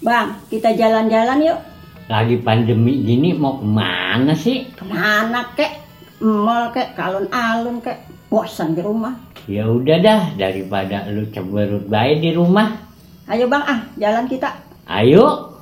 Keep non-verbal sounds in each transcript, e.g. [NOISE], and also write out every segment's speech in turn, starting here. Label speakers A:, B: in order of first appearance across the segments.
A: Bang, kita jalan-jalan yuk.
B: Lagi pandemi gini mau ke mana sih?
A: Ke mana kek? Mall kek, kalun-alun kek. Bosan di rumah.
B: Ya udah dah daripada lu ceberut baik di rumah.
A: Ayo bang, ah jalan kita.
B: Ayo.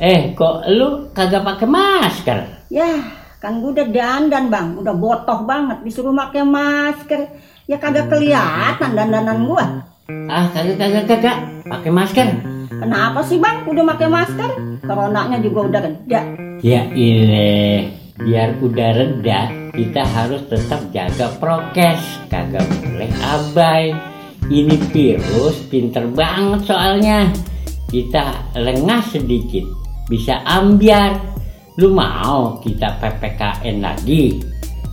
B: Eh, kok lu kagak pakai masker?
A: Ya, kan gue udah dandan bang, udah botoh banget disuruh pakai masker. Ya kagak kelihatan dandanan gua.
B: Ah, kagak kagak kagak pakai masker.
A: Kenapa sih bang udah pakai masker? Coronanya juga udah reda.
B: Ya ile, biar udah reda, kita harus tetap jaga prokes, kagak boleh abai. Ini virus pinter banget soalnya. Kita lengah sedikit, bisa ambiar. Lu mau kita PPKN lagi?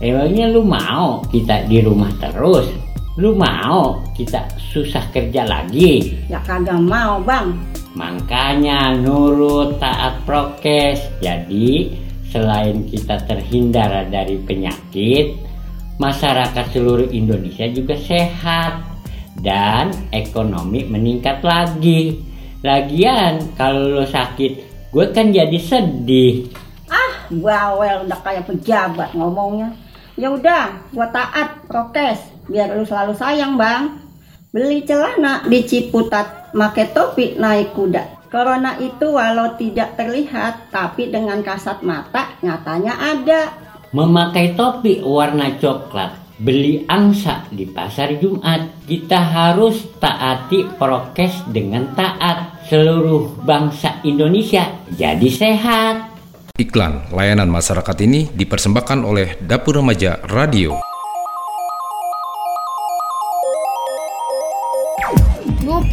B: Emangnya lu mau kita di rumah terus? Lu mau kita susah kerja lagi?
A: Ya kagak mau bang.
B: Makanya nurut taat prokes. Jadi selain kita terhindar dari penyakit, masyarakat seluruh Indonesia juga sehat dan ekonomi meningkat lagi. Lagian kalau lo sakit, gue kan jadi sedih.
A: Ah, bawel udah kayak pejabat ngomongnya. Ya udah, gua taat prokes biar lu selalu sayang bang. Beli celana di Ciputat, make topi naik kuda. Corona itu walau tidak terlihat, tapi dengan kasat mata nyatanya ada.
B: Memakai topi warna coklat, beli angsa di pasar Jumat. Kita harus taati prokes dengan taat. Seluruh bangsa Indonesia jadi sehat.
C: Iklan layanan masyarakat ini dipersembahkan oleh Dapur Remaja Radio.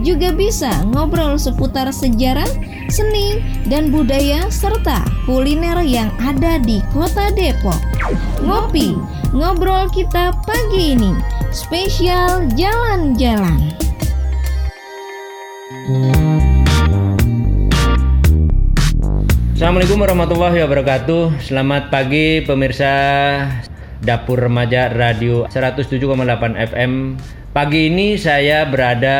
D: juga bisa ngobrol seputar sejarah, seni, dan budaya serta kuliner yang ada di Kota Depok. Ngopi, ngobrol kita pagi ini, spesial jalan-jalan.
E: Assalamualaikum warahmatullahi wabarakatuh Selamat pagi pemirsa Dapur Remaja Radio 107,8 FM Pagi ini saya berada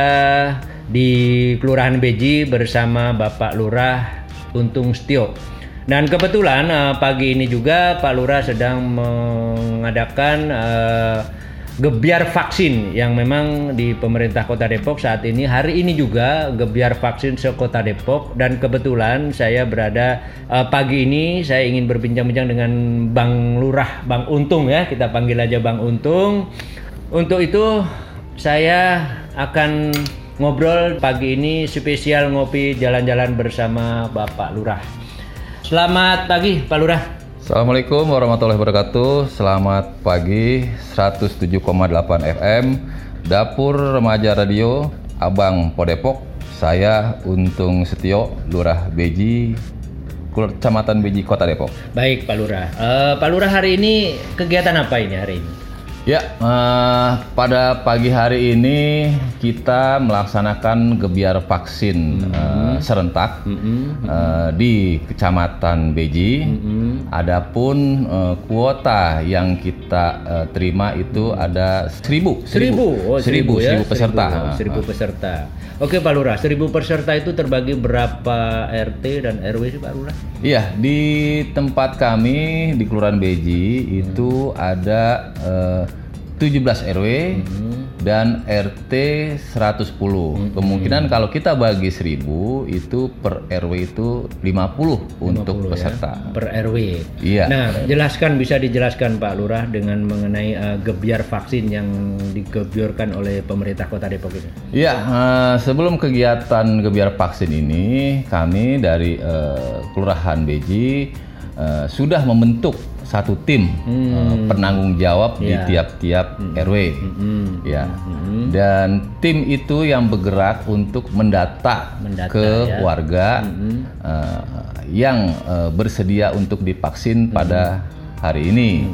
E: di Kelurahan Beji bersama Bapak Lurah Untung Setio. Dan kebetulan eh, pagi ini juga Pak Lurah sedang mengadakan eh, gebiar vaksin yang memang di pemerintah Kota Depok saat ini. Hari ini juga gebiar vaksin se Kota Depok. Dan kebetulan saya berada uh, pagi ini saya ingin berbincang-bincang dengan Bang Lurah Bang Untung ya. Kita panggil aja Bang Untung. Untuk itu saya akan ngobrol pagi ini spesial ngopi jalan-jalan bersama Bapak Lurah Selamat pagi Pak Lurah
F: Assalamualaikum warahmatullahi wabarakatuh. Selamat pagi 107,8 FM Dapur Remaja Radio Abang Podepok. Saya Untung Setio, Lurah Beji, Kecamatan Beji, Kota Depok.
E: Baik Pak Lurah. Eh, Pak Lurah hari ini kegiatan apa ini hari ini?
F: Ya, eh, pada pagi hari ini kita melaksanakan gebiar vaksin eh, serentak eh, di Kecamatan Beji. Adapun eh, kuota yang kita eh, terima itu ada seribu,
E: Seribu, oh,
F: seribu,
E: ya?
F: seribu peserta.
E: Seribu, seribu peserta. Oke Pak Lurah, seribu peserta itu terbagi berapa RT dan RW sih Pak Lurah?
F: Iya, di tempat kami di Kelurahan Beji itu ada eh, 17 RW dan RT 110. Kemungkinan kalau kita bagi 1000 itu per RW itu 50 untuk
E: 50 ya,
F: peserta.
E: per RW.
F: Iya.
E: Nah, jelaskan bisa dijelaskan Pak Lurah dengan mengenai eh, gebiar vaksin yang digebiarkan oleh pemerintah Kota Depok ini.
F: Iya, eh, sebelum kegiatan gebiar vaksin ini, kami dari eh, Kelurahan Beji eh, sudah membentuk satu tim eh, penanggung jawab di
E: Ya.
F: tiap-tiap RW.
E: Mm-mm.
F: Ya. Dan tim itu yang bergerak untuk mendata,
E: Mendata,
F: ke
E: ya.
F: warga eh, yang eh, bersedia untuk divaksin pada hari ini.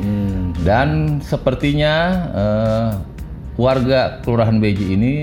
F: Dan sepertinya eh, warga Kelurahan Beji ini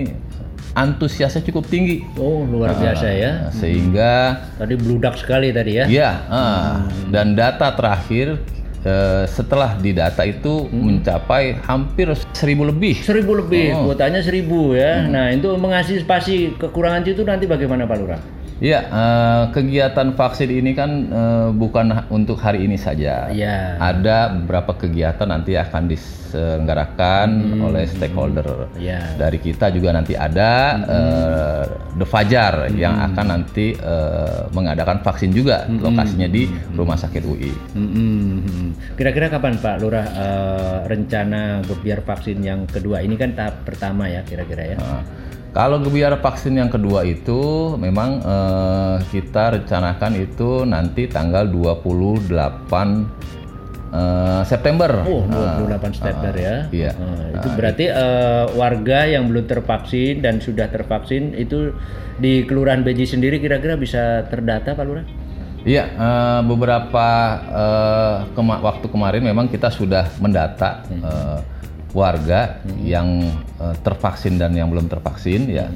F: antusiasnya cukup tinggi.
E: Oh, luar biasa ya.
F: Nah, sehingga
E: Tadi bludak sekali tadi ya.
F: ya ah, dan data terakhir eh, setelah didata itu mencapai hampir seribu lebih.
E: Seribu lebih,
F: Oh.
E: kuotanya seribu ya. Nah, itu mengantisipasi kekurangan itu nanti bagaimana Pak Lurah?
F: Ya, eh, kegiatan vaksin ini kan eh, bukan untuk hari ini saja.
E: Iya.
F: Ada beberapa kegiatan nanti akan diselenggarakan oleh stakeholder.
E: Ya.
F: Dari kita juga nanti ada eh, The Fajar yang akan nanti eh, mengadakan vaksin juga. Lokasinya di Rumah Sakit UI.
E: Mm-mm. Kira-kira kapan Pak Lurah eh, rencana gebiar vaksin yang kedua? Ini kan tahap pertama ya kira-kira ya.
F: Nah, kalau gebiar vaksin yang kedua itu memang eh, kita rencanakan itu nanti tanggal 28 eh, September.
E: Oh,
F: Nah,
E: 28 September ya.
F: iya.
E: Eh, itu berarti eh, warga yang belum tervaksin dan sudah tervaksin itu di Kelurahan Beji sendiri kira-kira bisa terdata Pak Lurah?
F: Iya, eh, beberapa eh, kema- waktu kemarin memang kita sudah mendata eh, warga yang eh, tervaksin dan yang belum tervaksin ya.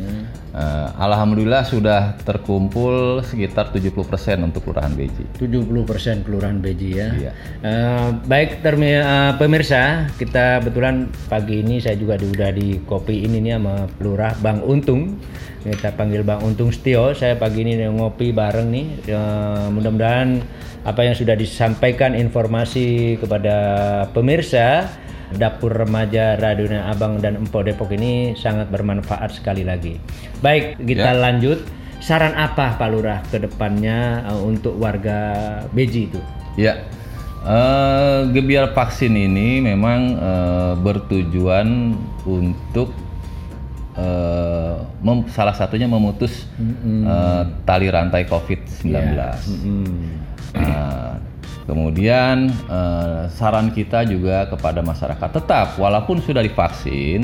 F: Eh, Alhamdulillah sudah terkumpul sekitar 70% untuk Kelurahan Beji.
E: 70% Kelurahan Beji ya.
F: Iya.
E: Eh, baik termi- eh, pemirsa, kita betulan pagi ini saya juga sudah di kopi ini nih sama Lurah Bang Untung. Kita panggil Bang Untung Setio. Saya pagi ini ngopi bareng nih. Eh, mudah-mudahan apa yang sudah disampaikan informasi kepada pemirsa Dapur Remaja Raduna Abang dan Empo Depok ini sangat bermanfaat sekali lagi. Baik, kita
F: Ya.
E: lanjut. Saran apa Pak Lurah ke depannya eh, untuk warga Beji itu?
F: Ya, eh, gebiar vaksin ini memang eh, bertujuan untuk mem- salah satunya memutus eh, tali rantai COVID-19. Nah, kemudian eh, saran kita juga kepada masyarakat tetap walaupun sudah divaksin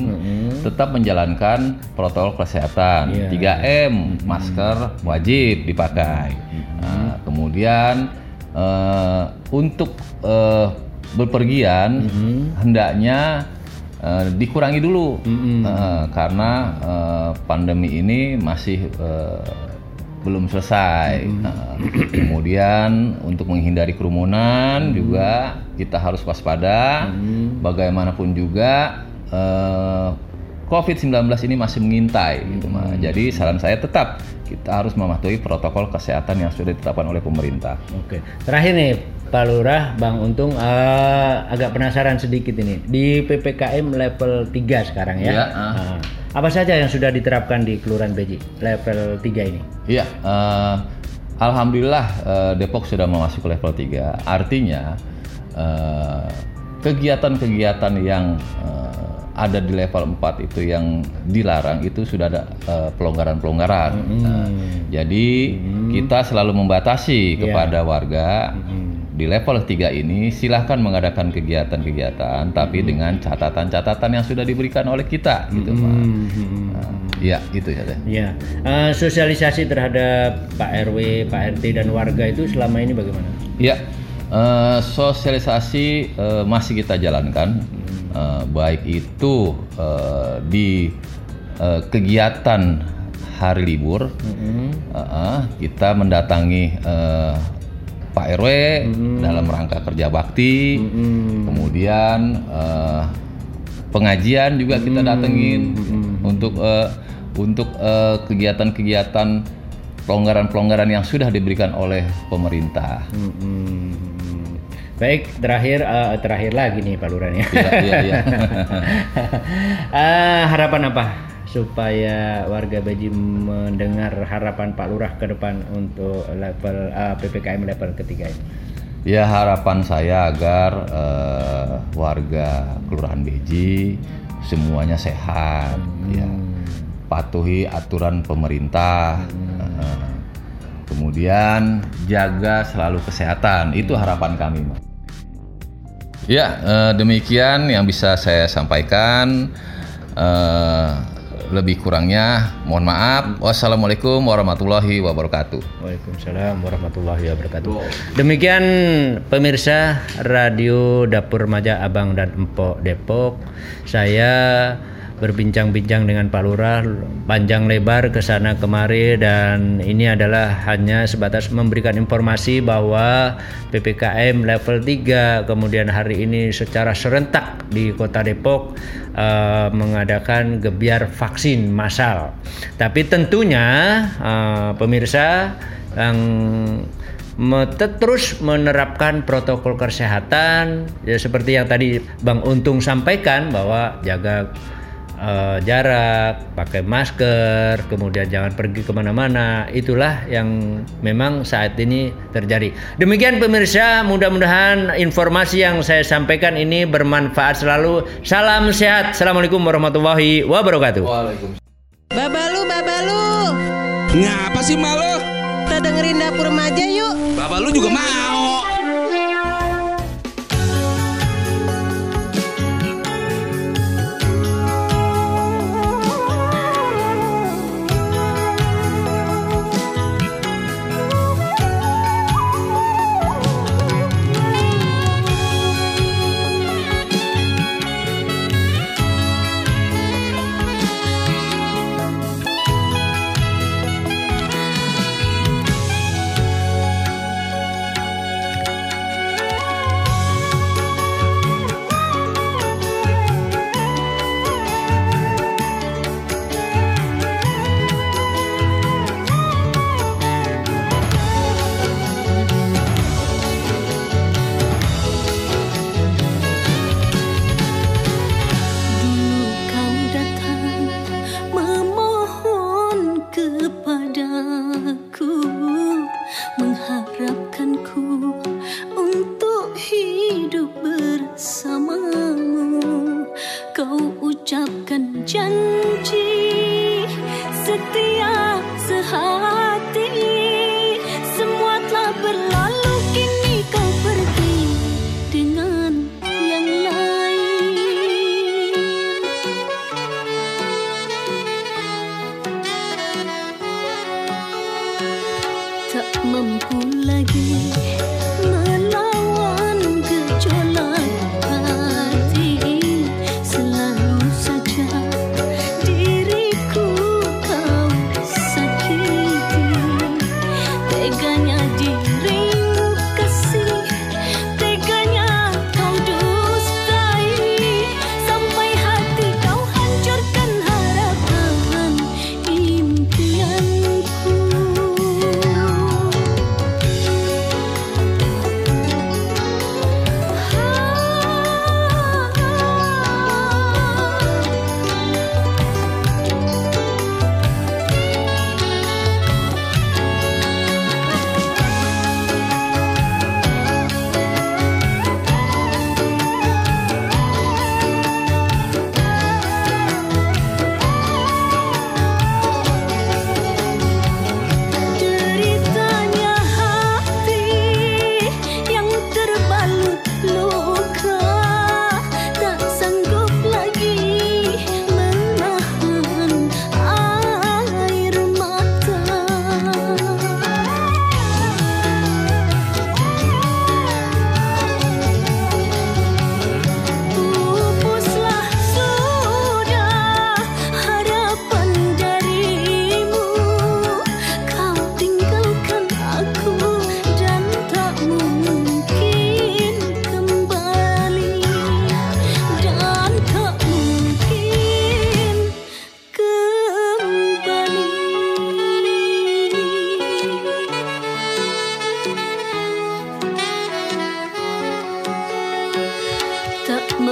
F: tetap menjalankan protokol kesehatan. 3M masker wajib dipakai. Nah, kemudian eh, untuk eh, berpergian hendaknya eh, dikurangi dulu. Eh, karena eh, pandemi ini masih eh, belum selesai. Nah, kemudian untuk menghindari kerumunan juga kita harus waspada. Bagaimanapun juga eh, COVID-19 ini masih mengintai gitu Mas. Jadi saran saya tetap kita harus mematuhi protokol kesehatan yang sudah ditetapkan oleh pemerintah.
E: Oke. Terakhir nih Pak Lurah, Bang Untung eh, agak penasaran sedikit ini. Di PPKM level 3 sekarang ya.
F: Iya, ah.
E: Nah, apa saja yang sudah diterapkan di Kelurahan Beji level 3 ini?
F: Iya, eh, alhamdulillah eh, Depok sudah memasuki level 3. Artinya eh, kegiatan-kegiatan yang eh, ada di level 4 itu yang dilarang itu sudah ada pelonggaran-pelonggaran. Nah, jadi kita selalu membatasi kepada warga di level 3 ini silahkan mengadakan kegiatan-kegiatan tapi dengan catatan-catatan yang sudah diberikan oleh kita gitu Pak. Nah, Iya, itu ya deh.
E: Ya, Eh, sosialisasi terhadap Pak RW, Pak RT dan warga itu selama ini bagaimana?
F: Ya, eh, sosialisasi eh, masih kita jalankan, Eh, baik itu eh, di eh, kegiatan hari libur, Eh, eh, kita mendatangi eh, Pak RW dalam rangka kerja bakti, kemudian eh, pengajian juga kita datengin untuk eh, untuk eh, kegiatan-kegiatan pelonggaran-pelonggaran yang sudah diberikan oleh pemerintah.
E: Hmm. Baik, terakhir eh, terakhir lagi nih Pak Lurah ya.
F: Iya, iya, iya. [LAUGHS]
E: Eh, harapan apa supaya warga Beji mendengar harapan Pak Lurah ke depan untuk level eh, PPKM level ketiga ini?
F: Ya harapan saya agar eh, warga Kelurahan Beji semuanya sehat, ya patuhi aturan pemerintah, eh, kemudian jaga selalu kesehatan. Itu harapan kami, Mas. Ya, eh, demikian yang bisa saya sampaikan. Eh, lebih kurangnya mohon maaf. Wassalamualaikum warahmatullahi wabarakatuh.
E: Waalaikumsalam warahmatullahi wabarakatuh. Demikian pemirsa Radio Dapur Remaja Abang dan Empok Depok. Saya berbincang-bincang dengan Pak Lurah panjang lebar ke sana kemari dan ini adalah hanya sebatas memberikan informasi bahwa PPKM level 3 kemudian hari ini secara serentak di Kota Depok eh, mengadakan gebiar vaksin massal. Tapi tentunya eh, pemirsa yang terus menerapkan protokol kesehatan ya seperti yang tadi Bang Untung sampaikan bahwa jaga eh, jarak, pakai masker, kemudian jangan pergi ke mana-mana. Itulah yang memang saat ini terjadi. Demikian pemirsa, mudah-mudahan informasi yang saya sampaikan ini bermanfaat selalu. Salam sehat. Assalamualaikum warahmatullahi wabarakatuh.
G: Babalu, babalu,
H: Ngapa sih malu?
G: kita dengerin dapur remaja yuk.
H: Bapak lu juga mau.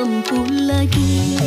I: mampu lagi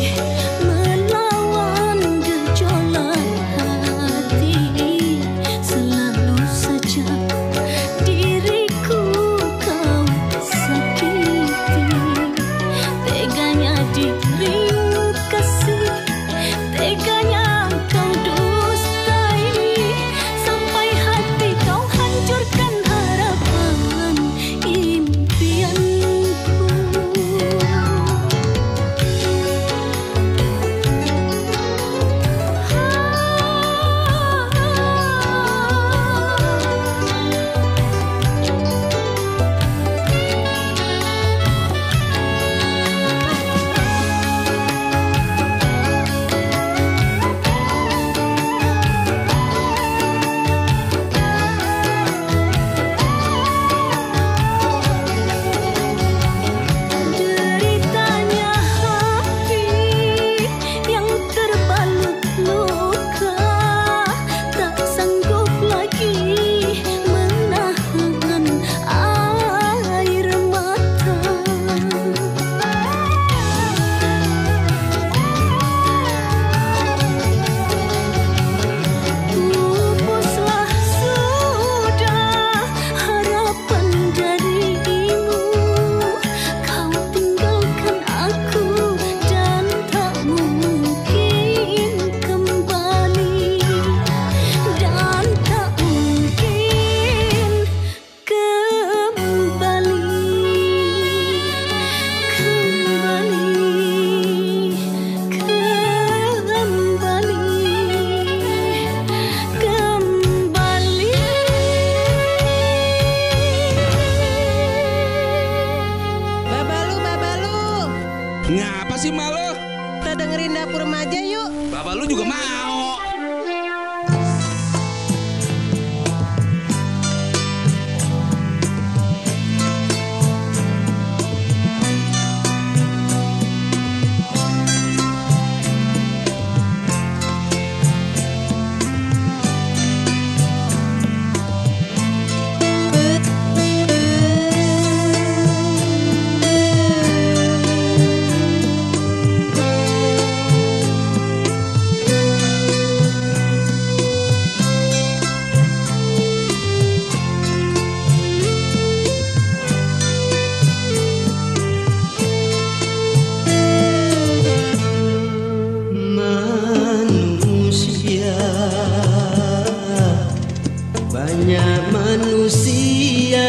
J: banyak manusia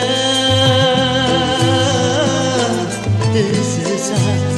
J: tersesat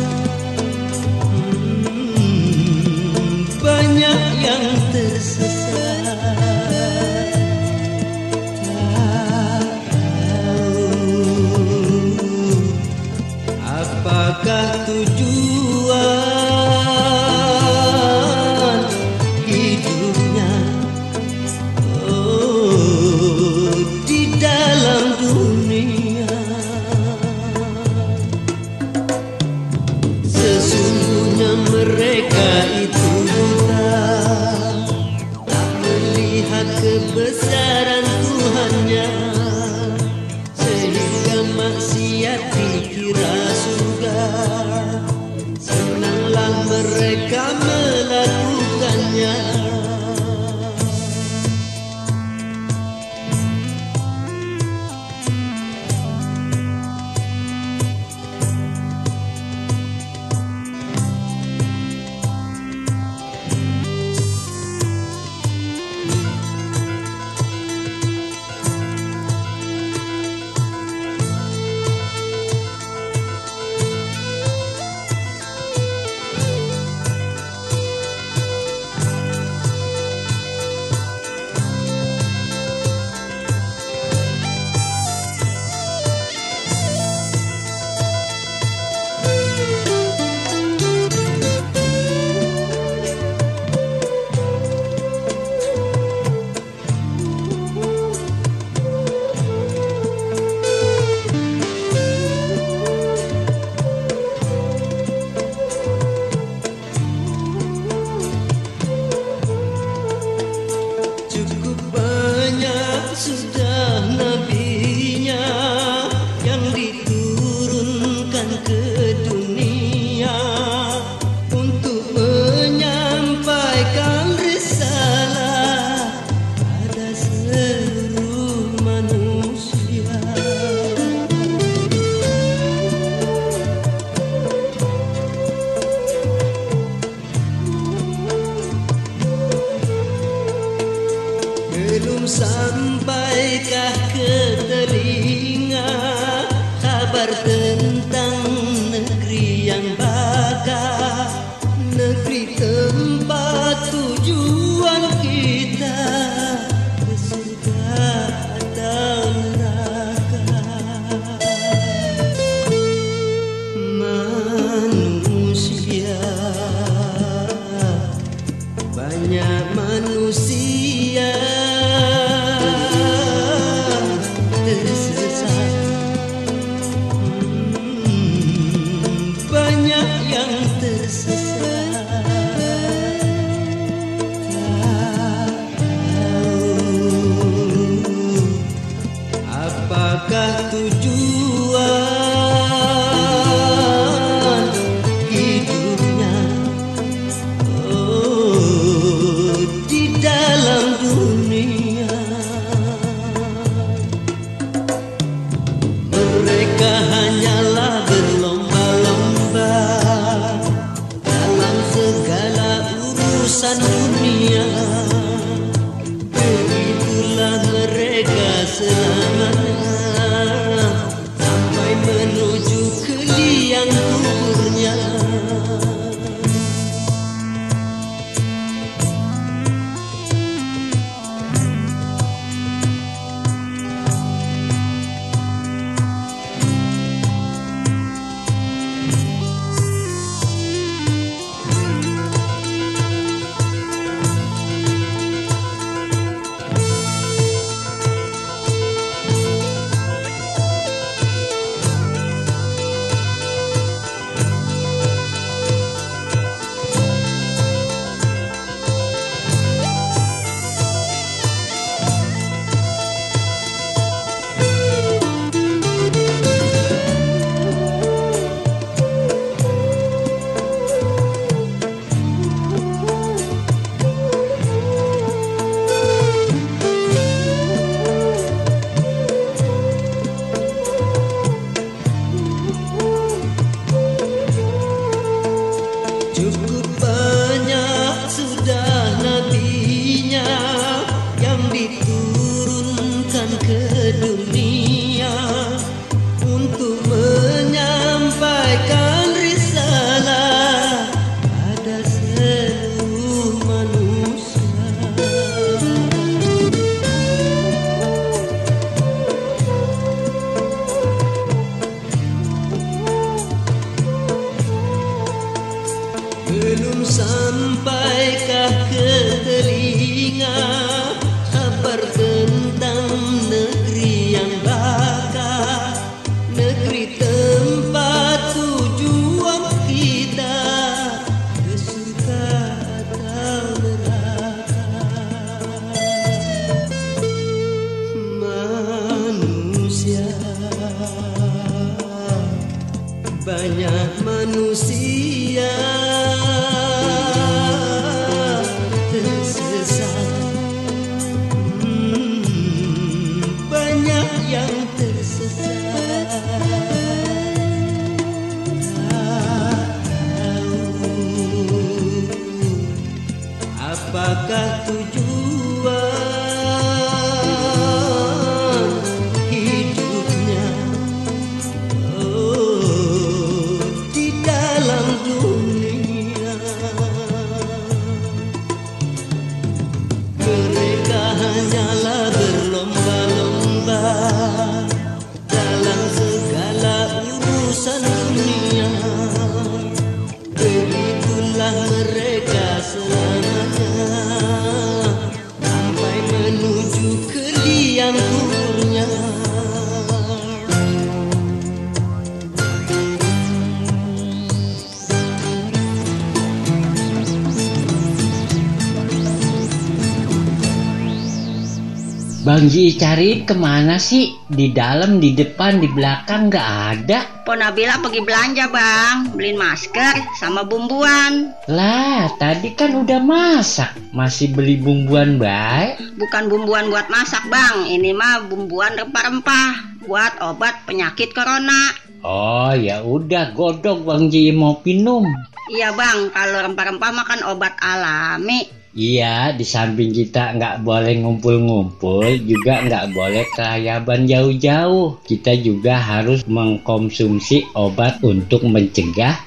B: Ji cari ke mana sih? Di dalam, di depan, di belakang nggak ada.
A: Po Nabila pergi belanja bang, beliin masker sama bumbuan.
B: Lah, tadi kan udah masak. Masih beli bumbuan baik.
A: Bukan bumbuan buat masak bang, ini mah bumbuan rempah-rempah buat obat penyakit corona.
B: Oh ya udah godok Bang Ji mau minum.
A: Iya bang, kalau rempah-rempah makan obat alami.
B: Iya, di samping kita nggak boleh ngumpul-ngumpul, juga nggak boleh kelayaban jauh-jauh. Kita juga harus mengkonsumsi obat untuk mencegah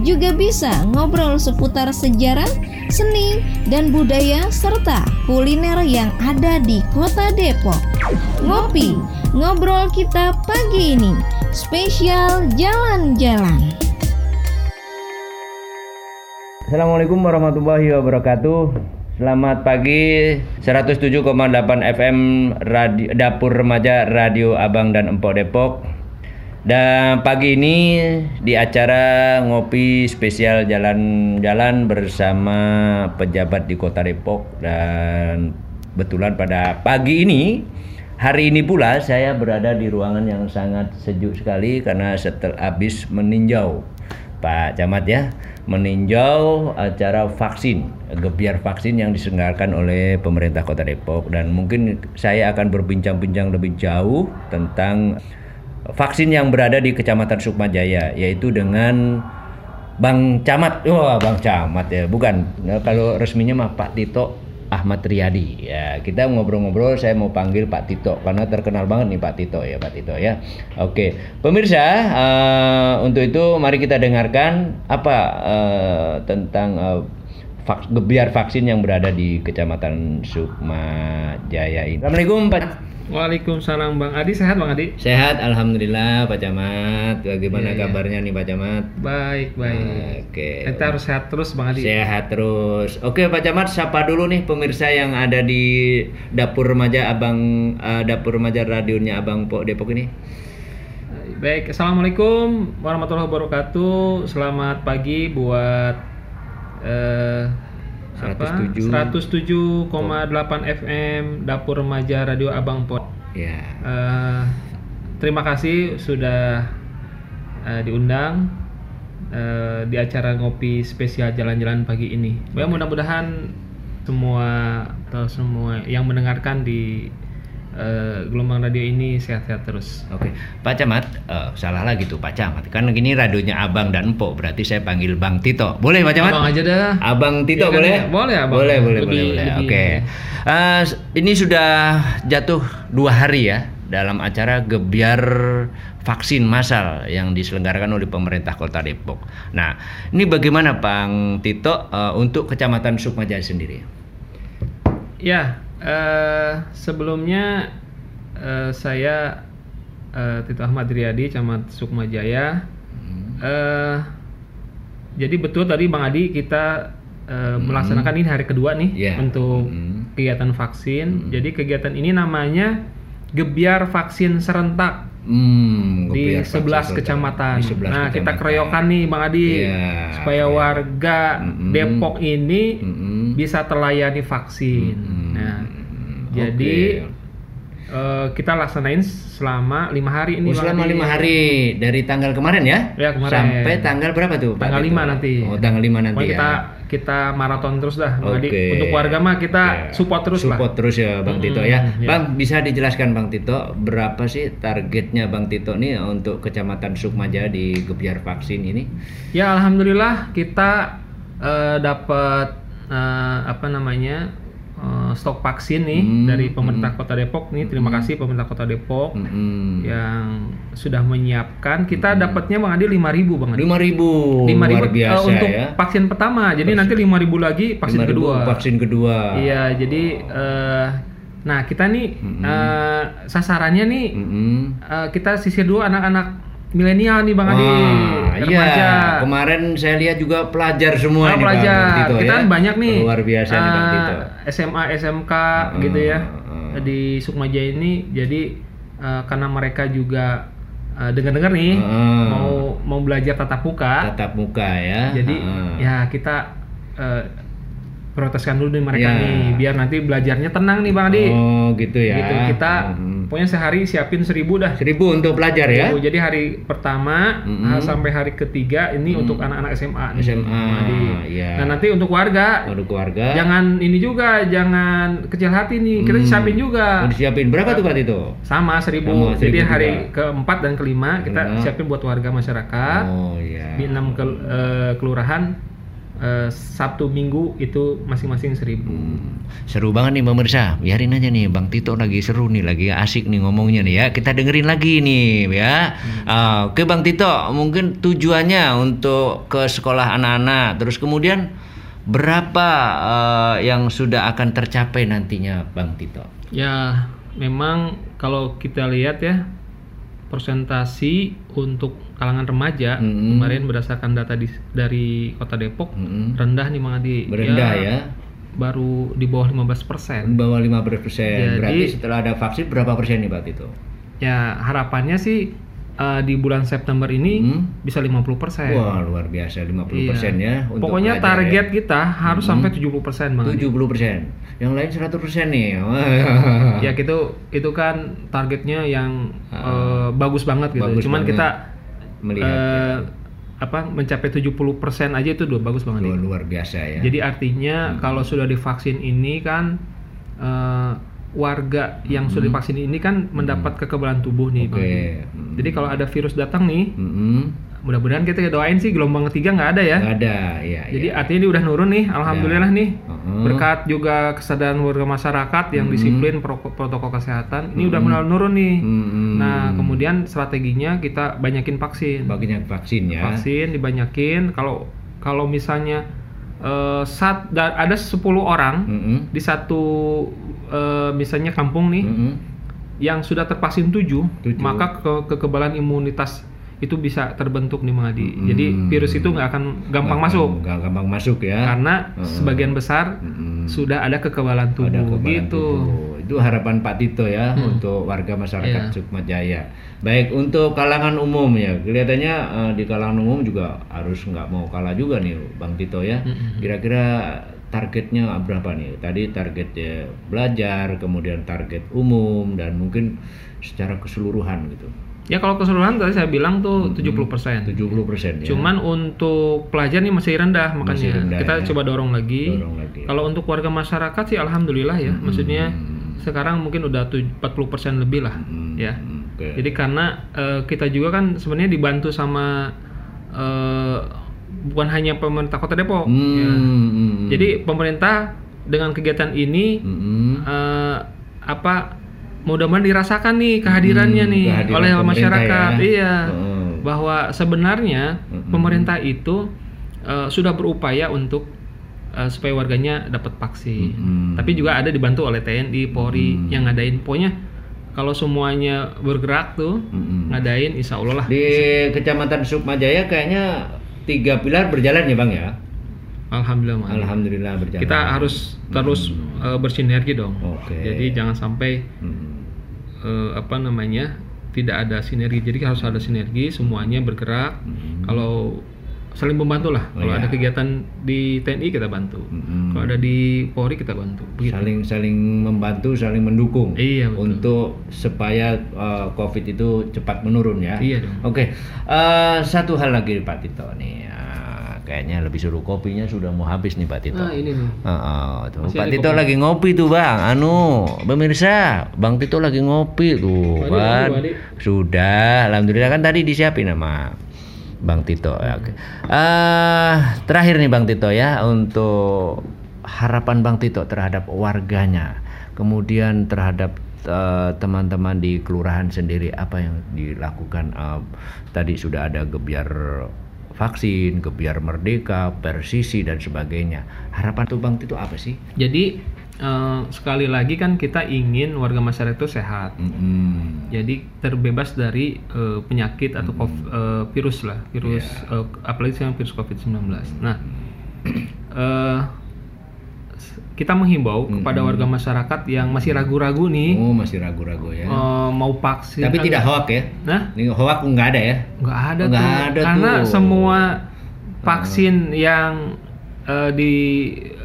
D: juga bisa ngobrol seputar sejarah, seni, dan budaya serta kuliner yang ada di Kota Depok. Ngopi, ngobrol kita pagi ini, spesial jalan-jalan.
E: Assalamualaikum warahmatullahi wabarakatuh. Selamat pagi 107,8 FM Radio, Dapur Remaja Radio Abang dan Empok Depok. Dan pagi ini di acara ngopi spesial jalan-jalan bersama pejabat di Kota Depok. Dan betulan pada pagi ini hari ini pula saya berada di ruangan yang sangat sejuk sekali karena setelah habis meninjau. Pak Camat ya meninjau acara vaksin gebiar vaksin yang diselenggarakan oleh pemerintah Kota Depok. Dan mungkin saya akan berbincang-bincang lebih jauh tentang vaksin yang berada di Kecamatan Sukmajaya yaitu dengan Bang Camat. Wah, Bang Camat ya, bukan. Nah, kalau resminya mah Pak Tito Ahmad Riyadi. Ya, kita ngobrol-ngobrol saya mau panggil Pak Tito karena terkenal banget nih Pak Tito ya, Pak Tito ya. Oke, pemirsa, eh, untuk itu mari kita dengarkan apa eh, tentang eh, vak- gebiar vaksin yang berada di Kecamatan Sukmajaya ini. Assalamualaikum Pak.
K: Waalaikumsalam Bang Adi sehat Bang Adi?
E: Sehat, alhamdulillah Pak Camat. Bagaimana
K: iya.
E: kabarnya nih Pak Camat?
K: Baik baik.
E: Oke.
K: Kita harus sehat terus Bang Adi.
E: Sehat terus. Oke Pak Camat, sapa dulu nih pemirsa yang ada di dapur remaja Abang eh, dapur remaja radionya Abang Po Depok ini.
K: Baik, assalamualaikum warahmatullahi wabarakatuh. Selamat pagi buat eh, apa?
E: 107.
K: 107,8 FM Dapur Remaja Radio Abang Pot.
E: Ya.
K: Eh, terima kasih sudah eh, diundang eh, di acara ngopi spesial jalan-jalan pagi ini. Ya mudah-mudahan semua atau semua yang mendengarkan di eh, gelombang radio ini sehat-sehat terus.
E: Oke, Pak Camat, eh, salah lagi tuh Pak Camat. Kan gini radionya Abang dan Empok, berarti saya panggil Bang Tito. Boleh Pak Camat?
K: Abang aja dah.
E: Abang Tito
K: Iya kan,
E: boleh?
K: ya? Boleh, Abang.
E: Boleh, boleh,
K: Lebih-
E: boleh, boleh.
K: lebih-
E: Oke. Eh, ini sudah jatuh dua hari ya dalam acara gebiar vaksin massal yang diselenggarakan oleh pemerintah Kota Depok. Nah, ini bagaimana Bang Tito eh, untuk Kecamatan Sukmajaya sendiri?
K: Ya, eh, sebelumnya eh, saya eh, Tito Ahmad Riyadi, Camat Sukma Jaya. Eh, jadi betul tadi Bang Adi kita eh, melaksanakan ini hari kedua nih
E: Iya.
K: untuk kegiatan vaksin. Jadi kegiatan ini namanya Gebiar Vaksin Serentak
E: Hmm,
K: di
E: gebiar vaksin
K: 11
E: serentak.
K: kecamatan.
E: Di 11
K: nah, kita keroyokan nih Bang Adi
E: Iya,
K: supaya warga Depok ini bisa terlayani vaksin. Nah, jadi eh, kita laksanain selama lima hari ini.
E: Oh,
K: Bang
E: selama lima hari dari tanggal kemarin ya?
K: Ya, kemarin.
E: Sampai tanggal berapa tuh?
K: Tanggal
E: Tito?
K: 5 nanti.
E: Oh, tanggal 5 nanti
K: Pokoknya
E: ya.
K: kita kita maraton terus dah.
E: Oke.
K: Untuk warga mah kita support terus lah.
E: Support terus ya Bang Tito
K: Mm-mm,
E: ya.
K: ya.
E: Bang bisa dijelaskan Bang Tito berapa sih targetnya Bang Tito nih untuk Kecamatan Sukmaja di Gebiar Vaksin ini?
K: Ya alhamdulillah kita eh, dapat eh, apa namanya eh, stok vaksin nih
E: Hmm,
K: dari pemerintah Kota Depok nih. Terima kasih pemerintah Kota Depok
E: Hmm.
K: yang sudah menyiapkan. Kita dapatnya Bang Adi 5000 Bang Adi.
E: 5000
K: 5.000
E: luar biasa
K: untuk
E: ya.
K: vaksin pertama. Jadi nanti 5000 lagi vaksin
E: 5.000
K: kedua.
E: Vaksin kedua.
K: Iya, jadi eh, nah kita nih eh, sasarannya nih eh, kita sisir dulu anak-anak milenial nih Bang Adi.
E: Wah, iya.
K: remaja.
E: Kemarin saya lihat juga pelajar semua
K: Ah,
E: ini
K: pelajar.
E: Bang Tito
K: kita
E: ya.
K: kan banyak nih.
E: Luar biasa nih Bang Tito.
K: SMA, SMK gitu ya di Sukmaja ini. Jadi eh, karena mereka juga eh, dengar-dengar nih
E: Heeh.
K: mau mau belajar tatap muka.
E: Tatap muka ya.
K: Jadi
E: Heeh.
K: ya kita eh, proteskan dulu nih mereka
E: Ya.
K: nih biar nanti belajarnya tenang nih Bang Adi.
E: Oh, gitu ya.
K: Gitu kita pokoknya sehari siapin seribu dah.
E: Seribu untuk pelajar ya?
K: Jadi hari pertama
E: Mm-mm.
K: ah, sampai hari ketiga ini
E: Mm.
K: untuk anak-anak SMA. nih,
E: SMA,
K: Adi.
E: iya.
K: Nah nanti untuk warga
E: Untuk keluarga.
K: jangan ini juga jangan kecil hati nih kita
E: Hmm.
K: siapin juga.
E: Mau disiapin berapa tuh Pak Tito?
K: Sama seribu.
E: Sama,
K: Jadi
E: seribu
K: hari
E: juga.
K: keempat dan kelima kita siapin buat warga masyarakat.
E: Oh iya.
K: Di enam ke- eh, kelurahan eh, Sabtu Minggu itu masing-masing seribu.
E: Hmm. Seru banget nih pemirsa. Biarin aja nih Bang Tito lagi seru nih, lagi asik nih ngomongnya nih ya. Kita dengerin lagi nih ya. Ah, Oke Bang Tito, mungkin tujuannya untuk ke sekolah anak-anak, terus kemudian berapa eh, yang sudah akan tercapai nantinya Bang Tito?
K: Ya, memang kalau kita lihat ya persentasi untuk kalangan remaja kemarin berdasarkan data di- dari Kota Depok rendah nih Mang Adi.
E: Rendah ya?
K: Baru di bawah 15%.
E: Di bawah 15 persen.
K: Jadi-
E: Berarti setelah ada vaksin berapa persen nih Pak Tito?
K: Ya, harapannya sih eh, di bulan September ini bisa 50%.
E: Hmm? Wah luar biasa 50 persen
K: Iya.
E: ya. untuk
K: Pokoknya target
E: ya.
K: kita harus
E: Hmm.
K: sampai 70% Bang. Adi.
E: 70 persen. Yang lain 100 persen nih. [LAUGHS]
K: ya gitu itu kan targetnya yang eh, bagus banget gitu.
E: Bagus
K: Cuman
E: banget.
K: kita
E: Melihat,
K: eh, apa mencapai 70% aja itu udah bagus banget.
E: Luar, luar biasa ya.
K: Jadi artinya kalau sudah divaksin ini kan eh, warga yang sudah divaksin ini kan mendapat kekebalan tubuh nih. Bang.
E: Oke. Hmm.
K: Jadi kalau ada virus datang nih, mudah-mudahan kita doain sih gelombang ketiga nggak ada ya.
E: Nggak ada, ya.
K: Jadi
E: ya.
K: artinya dia udah nurun nih, alhamdulillah nih.
E: Uh-huh.
K: Berkat juga kesadaran warga masyarakat yang disiplin pro- protokol kesehatan, ini udah mulai nurun nih. Nah, kemudian strateginya kita banyakin vaksin.
E: Banyak vaksin ya.
K: Vaksin dibanyakin. Kalau kalau misalnya eh, sat, da- ada 10 orang
E: Mm-mm.
K: di satu eh, misalnya kampung nih
E: Mm-mm.
K: yang sudah tervaksin 7,
E: Tujuh.
K: maka ke- kekebalan imunitas itu bisa terbentuk nih Mengadi. Jadi virus itu nggak akan gampang
E: Nggak
K: masuk.
E: nggak gampang masuk ya.
K: Karena
E: Mm-mm.
K: sebagian besar sudah ada kekebalan tubuh
E: Ada kekebalan
K: gitu.
E: tubuh. Itu harapan Pak Tito ya
K: Hmm.
E: untuk warga masyarakat
K: Iya.
E: Sukma Jaya. Baik untuk kalangan umum ya, kelihatannya eh, di kalangan umum juga harus nggak mau kalah juga nih Bang Tito ya.
K: Hmm,
E: Kira-kira targetnya berapa nih? Tadi targetnya belajar, kemudian target umum dan mungkin secara keseluruhan gitu.
K: Ya kalau keseluruhan tadi saya bilang tuh 70%.
E: 70 persen ya.
K: Cuman untuk pelajar nih masih rendah makanya
E: Masih rendah,
K: kita
E: ya.
K: coba dorong lagi.
E: Dorong lagi.
K: Kalau untuk warga masyarakat sih alhamdulillah ya. Maksudnya sekarang mungkin udah tuj- 40% lebih lah ya.
E: oke.
K: Jadi karena eh, kita juga kan sebenarnya dibantu sama eh, bukan hanya pemerintah Kota Depok.
E: Hmm,
K: ya.
E: hmm,
K: Jadi pemerintah dengan kegiatan ini
E: hmm.
K: eh, apa mudah-mudahan dirasakan nih kehadirannya
E: Hmm,
K: nih
E: kehadiran
K: oleh masyarakat.
E: ya.
K: Iya.
E: Hmm.
K: Bahwa sebenarnya
E: Hmm.
K: pemerintah itu eh, sudah berupaya untuk eh, supaya warganya dapat vaksin.
E: Hmm.
K: Tapi juga ada dibantu oleh TNI, Polri yang ngadain. Pokoknya kalau semuanya bergerak tuh
E: Hmm.
K: ngadain insya Allah lah.
E: Di Kecamatan Sukmajaya kayaknya tiga pilar berjalan ya bang ya.
K: Alhamdulillah. Mas.
E: Alhamdulillah berjalan.
K: Kita harus terus eh, bersinergi dong.
E: Oke.
K: Jadi jangan sampai
E: Hmm.
K: eh, apa namanya tidak ada sinergi. Jadi harus ada sinergi, semuanya bergerak. Kalau saling membantu lah.
E: Oh,
K: Kalau
E: iya.
K: ada kegiatan di TNI kita bantu.
E: Hmm.
K: Kalau ada di Polri kita bantu. Begitu.
E: saling saling membantu saling mendukung
K: Iya, betul.
E: untuk supaya uh, covid itu cepat menurun ya
K: Iya dong.
E: oke Uh, satu hal lagi Pak Tito nih Ah, kayaknya lebih suruh kopinya sudah mau habis nih Pak Tito
K: Nah, ini nih.
E: Tuh.
K: Masih
E: Pak Tito
K: kopi.
E: lagi ngopi tuh bang anu pemirsa Bang Tito lagi ngopi tuh kan
K: waduh.
E: sudah alhamdulillah kan tadi disiapin sama Bang Tito ya oke Ah, terakhir nih Bang Tito ya untuk harapan Bang Tito terhadap warganya kemudian terhadap eh, teman-teman di kelurahan sendiri apa yang dilakukan Eh, tadi sudah ada gebiar vaksin, gebiar merdeka, persisi dan sebagainya. Harapan tuh Bang Tito apa sih?
K: Jadi eh, sekali lagi kan kita ingin warga masyarakat itu sehat.
E: Mm-mm.
K: Jadi terbebas dari eh, penyakit atau
E: Hmm.
K: kov- eh, virus lah, virus
E: Iya.
K: eh, apalagi sekarang virus COVID-19. Nah, eh, s- kita menghimbau kepada warga masyarakat yang masih ragu-ragu nih.
E: Oh masih ragu-ragu ya.
K: eh, mau vaksin.
E: Tapi
K: kan-
E: tidak hoak ya?
K: Nah,
E: Ini hoak nggak ada ya?
K: nggak ada
E: Nggak
K: tuh.
E: ada
K: Karena
E: tuh.
K: semua vaksin yang eh, di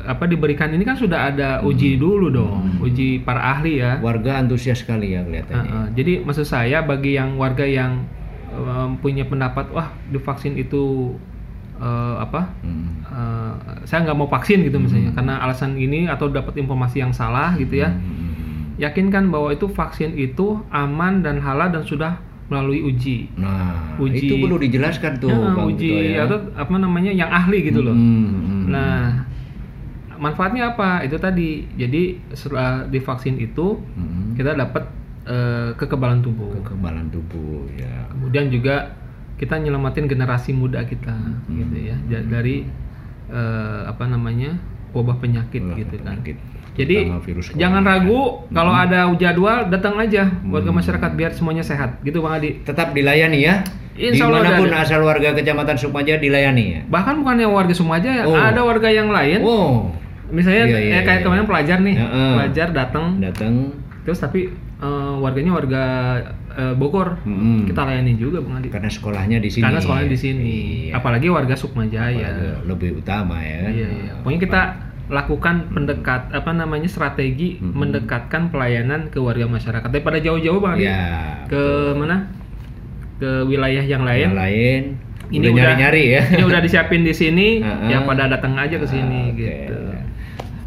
K: apa diberikan ini kan sudah ada
E: Hmm.
K: uji dulu dong, uji para ahli ya.
E: Warga antusias sekali ya kelihatannya.
K: Heeh, jadi maksud saya bagi yang warga yang em, punya pendapat wah divaksin itu eh, apa
E: Hmm.
K: eh, saya nggak mau vaksin gitu misalnya karena alasan ini atau dapat informasi yang salah gitu ya
E: Hmm.
K: yakinkan bahwa itu vaksin itu aman dan halal dan sudah melalui uji
E: Nah,
K: Uji-
E: itu perlu dijelaskan tuh
K: Ya,
E: Bang
K: uji
E: ya.
K: atau apa namanya yang ahli gitu loh
E: Hmm, hmm.
K: nah manfaatnya apa itu tadi jadi setelah divaksin itu
E: Hmm.
K: kita dapat eh, kekebalan tubuh
E: kekebalan tubuh ya.
K: kemudian juga kita nyelamatin generasi muda kita
E: Hmm.
K: gitu ya dari eh, apa namanya wabah penyakit
E: Wabah
K: gitu kan
E: penyakit,
K: jadi
E: terutama virus
K: jangan ragu kalau
E: Hmm.
K: ada jadwal datang aja warga masyarakat biar semuanya sehat gitu bang Adi
E: Tetap dilayani ya.
K: Insya Allah
E: Di mana pun
K: ada.
E: asal warga kecamatan Sukmaja dilayani ya.
K: bahkan bukan yang warga Sumaja ya
E: Oh.
K: ada warga yang lain
E: Oh,
K: misalnya
E: Iya, iya,
K: eh, kayak
E: iya.
K: kemarin pelajar nih
E: Heeh.
K: pelajar datang
E: datang.
K: terus tapi eh, warganya warga eh, Bogor
E: Mm-mm.
K: kita layani juga bang Adi
E: Karena sekolahnya di sini.
K: karena sekolahnya di sini
E: Iya.
K: apalagi warga Sukmajaya
E: Apalagi lebih utama ya.
K: Iya, iya. Pokoknya kita lakukan pendekat apa namanya strategi mendekatkan pelayanan ke warga masyarakat daripada jauh-jauh bang Adi.
E: Ya.
K: ke mana ke wilayah yang lain
E: Yang lain.
K: ini
E: udah nyari-nyari ya. [LAUGHS]
K: ini udah disiapin di sini
E: Heeh.
K: ya pada datang aja ke sini
E: Oke.
K: gitu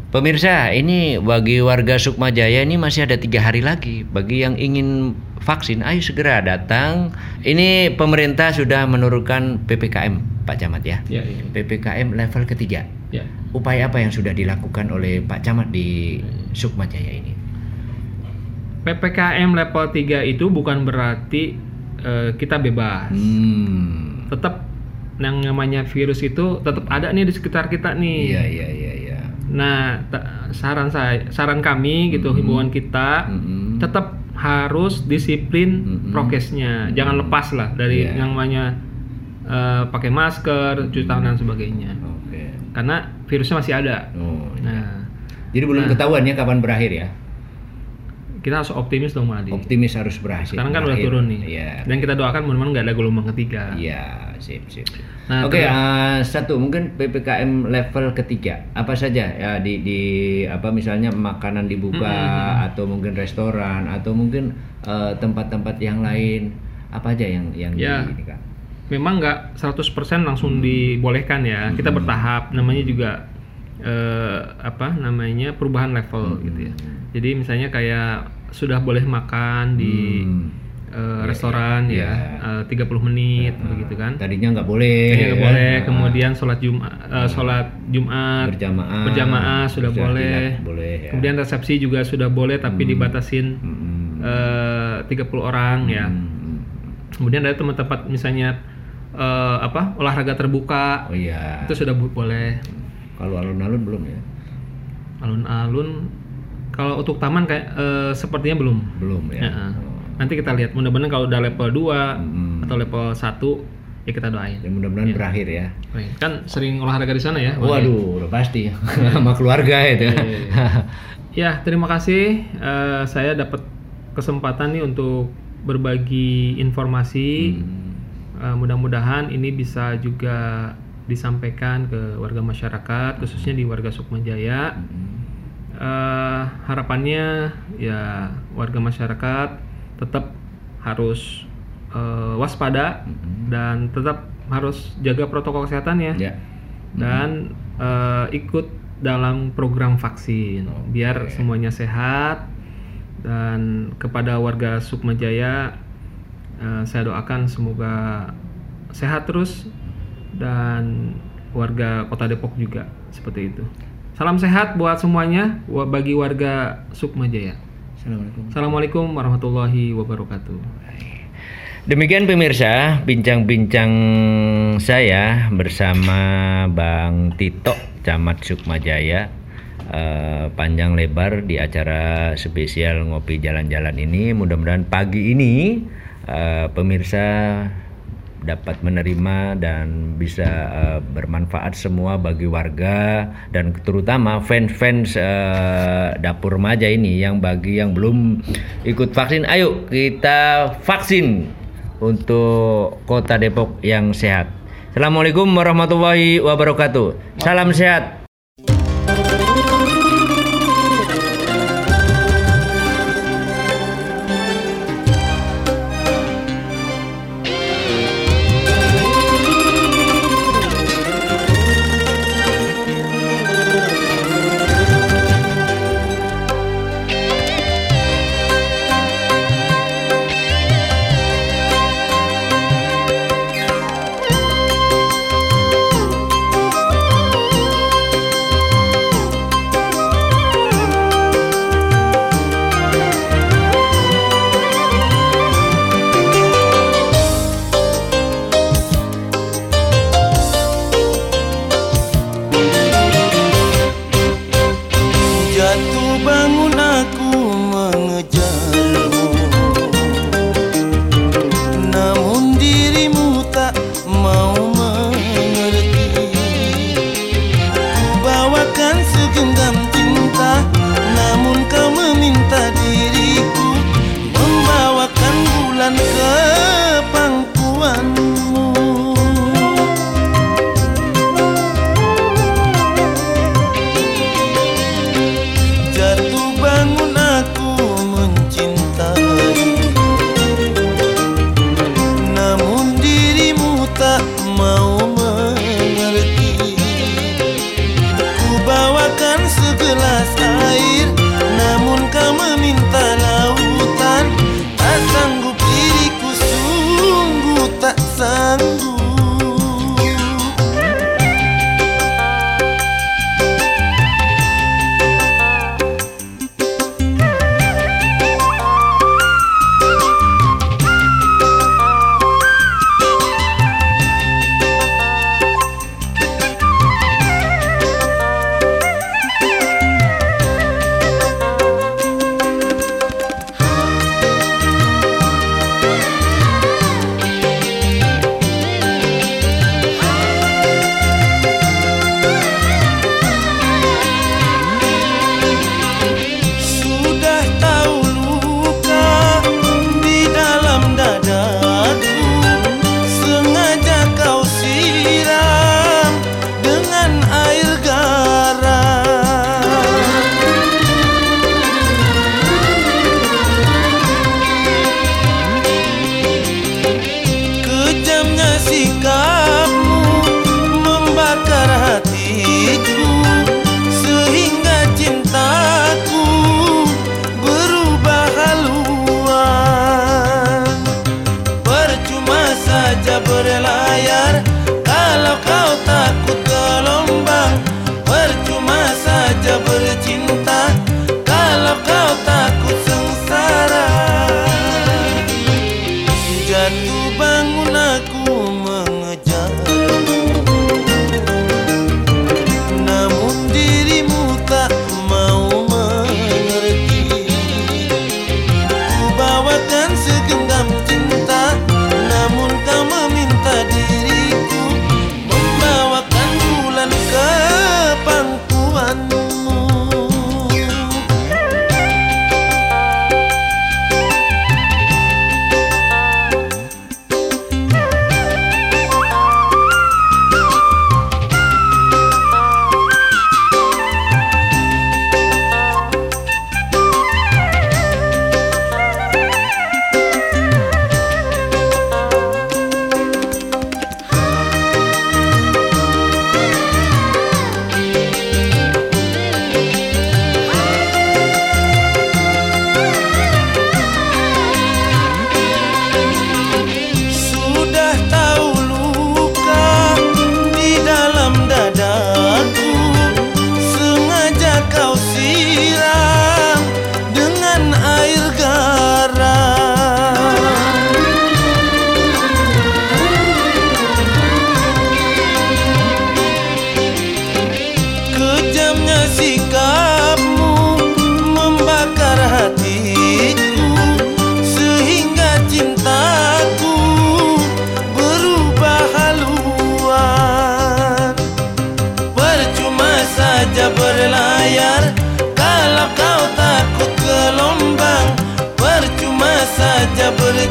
E: Pemirsa, ini bagi warga Sukmajaya ini masih ada tiga hari lagi. Bagi yang ingin vaksin, ayo segera datang. Ini pemerintah sudah menurunkan ppkm, Pak Camat ya.
K: ya, iya.
E: ppkm level ketiga.
K: ya.
E: Upaya apa yang sudah dilakukan oleh Pak Camat di Sukmajaya ini?
K: ppkm level 3 itu bukan berarti eh, kita bebas
E: Hmm.
K: tetap yang namanya virus itu tetap ada nih di sekitar kita nih
E: Iya, iya, iya, iya.
K: Nah, saran saya, saran kami gitu, himbauan kita
E: Mm-mm.
K: tetap harus disiplin
E: Mm-mm.
K: prokesnya, jangan lepas lah dari
E: Iya.
K: yang namanya eh, pakai masker, cuci tangan dan sebagainya.
E: Oke.
K: Karena virusnya masih ada.
E: Oh, iya.
K: Nah,
E: Jadi belum
K: Nah.
E: ketahuan ya kapan berakhir ya?
K: Kita harus optimis dong, Madi.
E: Optimis harus berhasil.
K: Sekarang kan udah turun nih.
E: Iya.
K: Dan kita doakan mudah-mudahan nggak ada gelombang ketiga.
E: Iya, sip, sip. sip.
K: Nah,
E: Oke,
K: terus-
E: eh, satu mungkin ppkm level ketiga apa saja ya di di apa misalnya makanan dibuka
K: Hmm,
E: atau mungkin restoran atau mungkin eh, tempat-tempat yang lain apa aja yang yang
K: Ya.
E: di ini Kak?
K: Memang nggak 100%
E: Hmm.
K: langsung dibolehkan ya. Kita bertahap. Namanya juga eh, apa namanya perubahan level gitu ya. Jadi misalnya kayak sudah boleh makan di eh, restoran ya, eh, 30 menit begitu kan.
E: Tadinya nggak boleh.
K: Kayaknya nggak
E: ya.
K: boleh.
E: Nah,
K: Kemudian sholat Jumat, eh, sholat Jumat
E: berjamaah,
K: berjamaah sudah boleh.
E: boleh, ya.
K: Kemudian resepsi juga sudah boleh tapi dibatasin eh, 30 orang ya. Kemudian ada tempat-tempat misalnya eh, apa olahraga terbuka.
E: Oh iya.
K: Itu sudah boleh.
E: Kalau alun-alun belum ya?
K: Alun-alun kalau untuk taman kayak eh, sepertinya belum.
E: Belum ya.
K: Ya, eh. Nanti kita lihat. Mudah-mudahan kalau udah level 2 atau level 1 ya kita doain.
E: Ya mudah-mudahan berakhir ya.
K: Kan sering olahraga di sana ya. Bang?
E: Waduh, udah pasti [LAUGHS] sama keluarga itu.
K: Ya, terima kasih. Eh, saya dapat kesempatan nih untuk berbagi informasi. Eh, mudah-mudahan ini bisa juga disampaikan ke warga masyarakat, khususnya di warga Sukmajaya. Eh, harapannya ya warga masyarakat tetap harus eh, waspada dan tetap harus jaga protokol kesehatan ya. Dan eh, ikut dalam program vaksin biar semuanya sehat. Dan kepada warga Sukmajaya eh, saya doakan semoga sehat terus dan warga Kota Depok juga seperti itu. Salam sehat buat semuanya bagi warga Sukmajaya.
E: Assalamualaikum.
K: Assalamualaikum warahmatullahi wabarakatuh.
E: Demikian pemirsa, bincang-bincang saya bersama Bang Tito, Camat Sukmajaya. eh, panjang lebar di acara spesial ngopi jalan-jalan ini. Mudah-mudahan pagi ini eh, pemirsa dapat menerima dan bisa eh, bermanfaat semua bagi warga dan terutama fans-fans eh, dapur remaja ini yang bagi yang belum ikut vaksin ayo kita vaksin untuk kota Depok yang sehat. Assalamualaikum warahmatullahi wabarakatuh. Salam sehat.
L: will está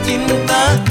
L: saja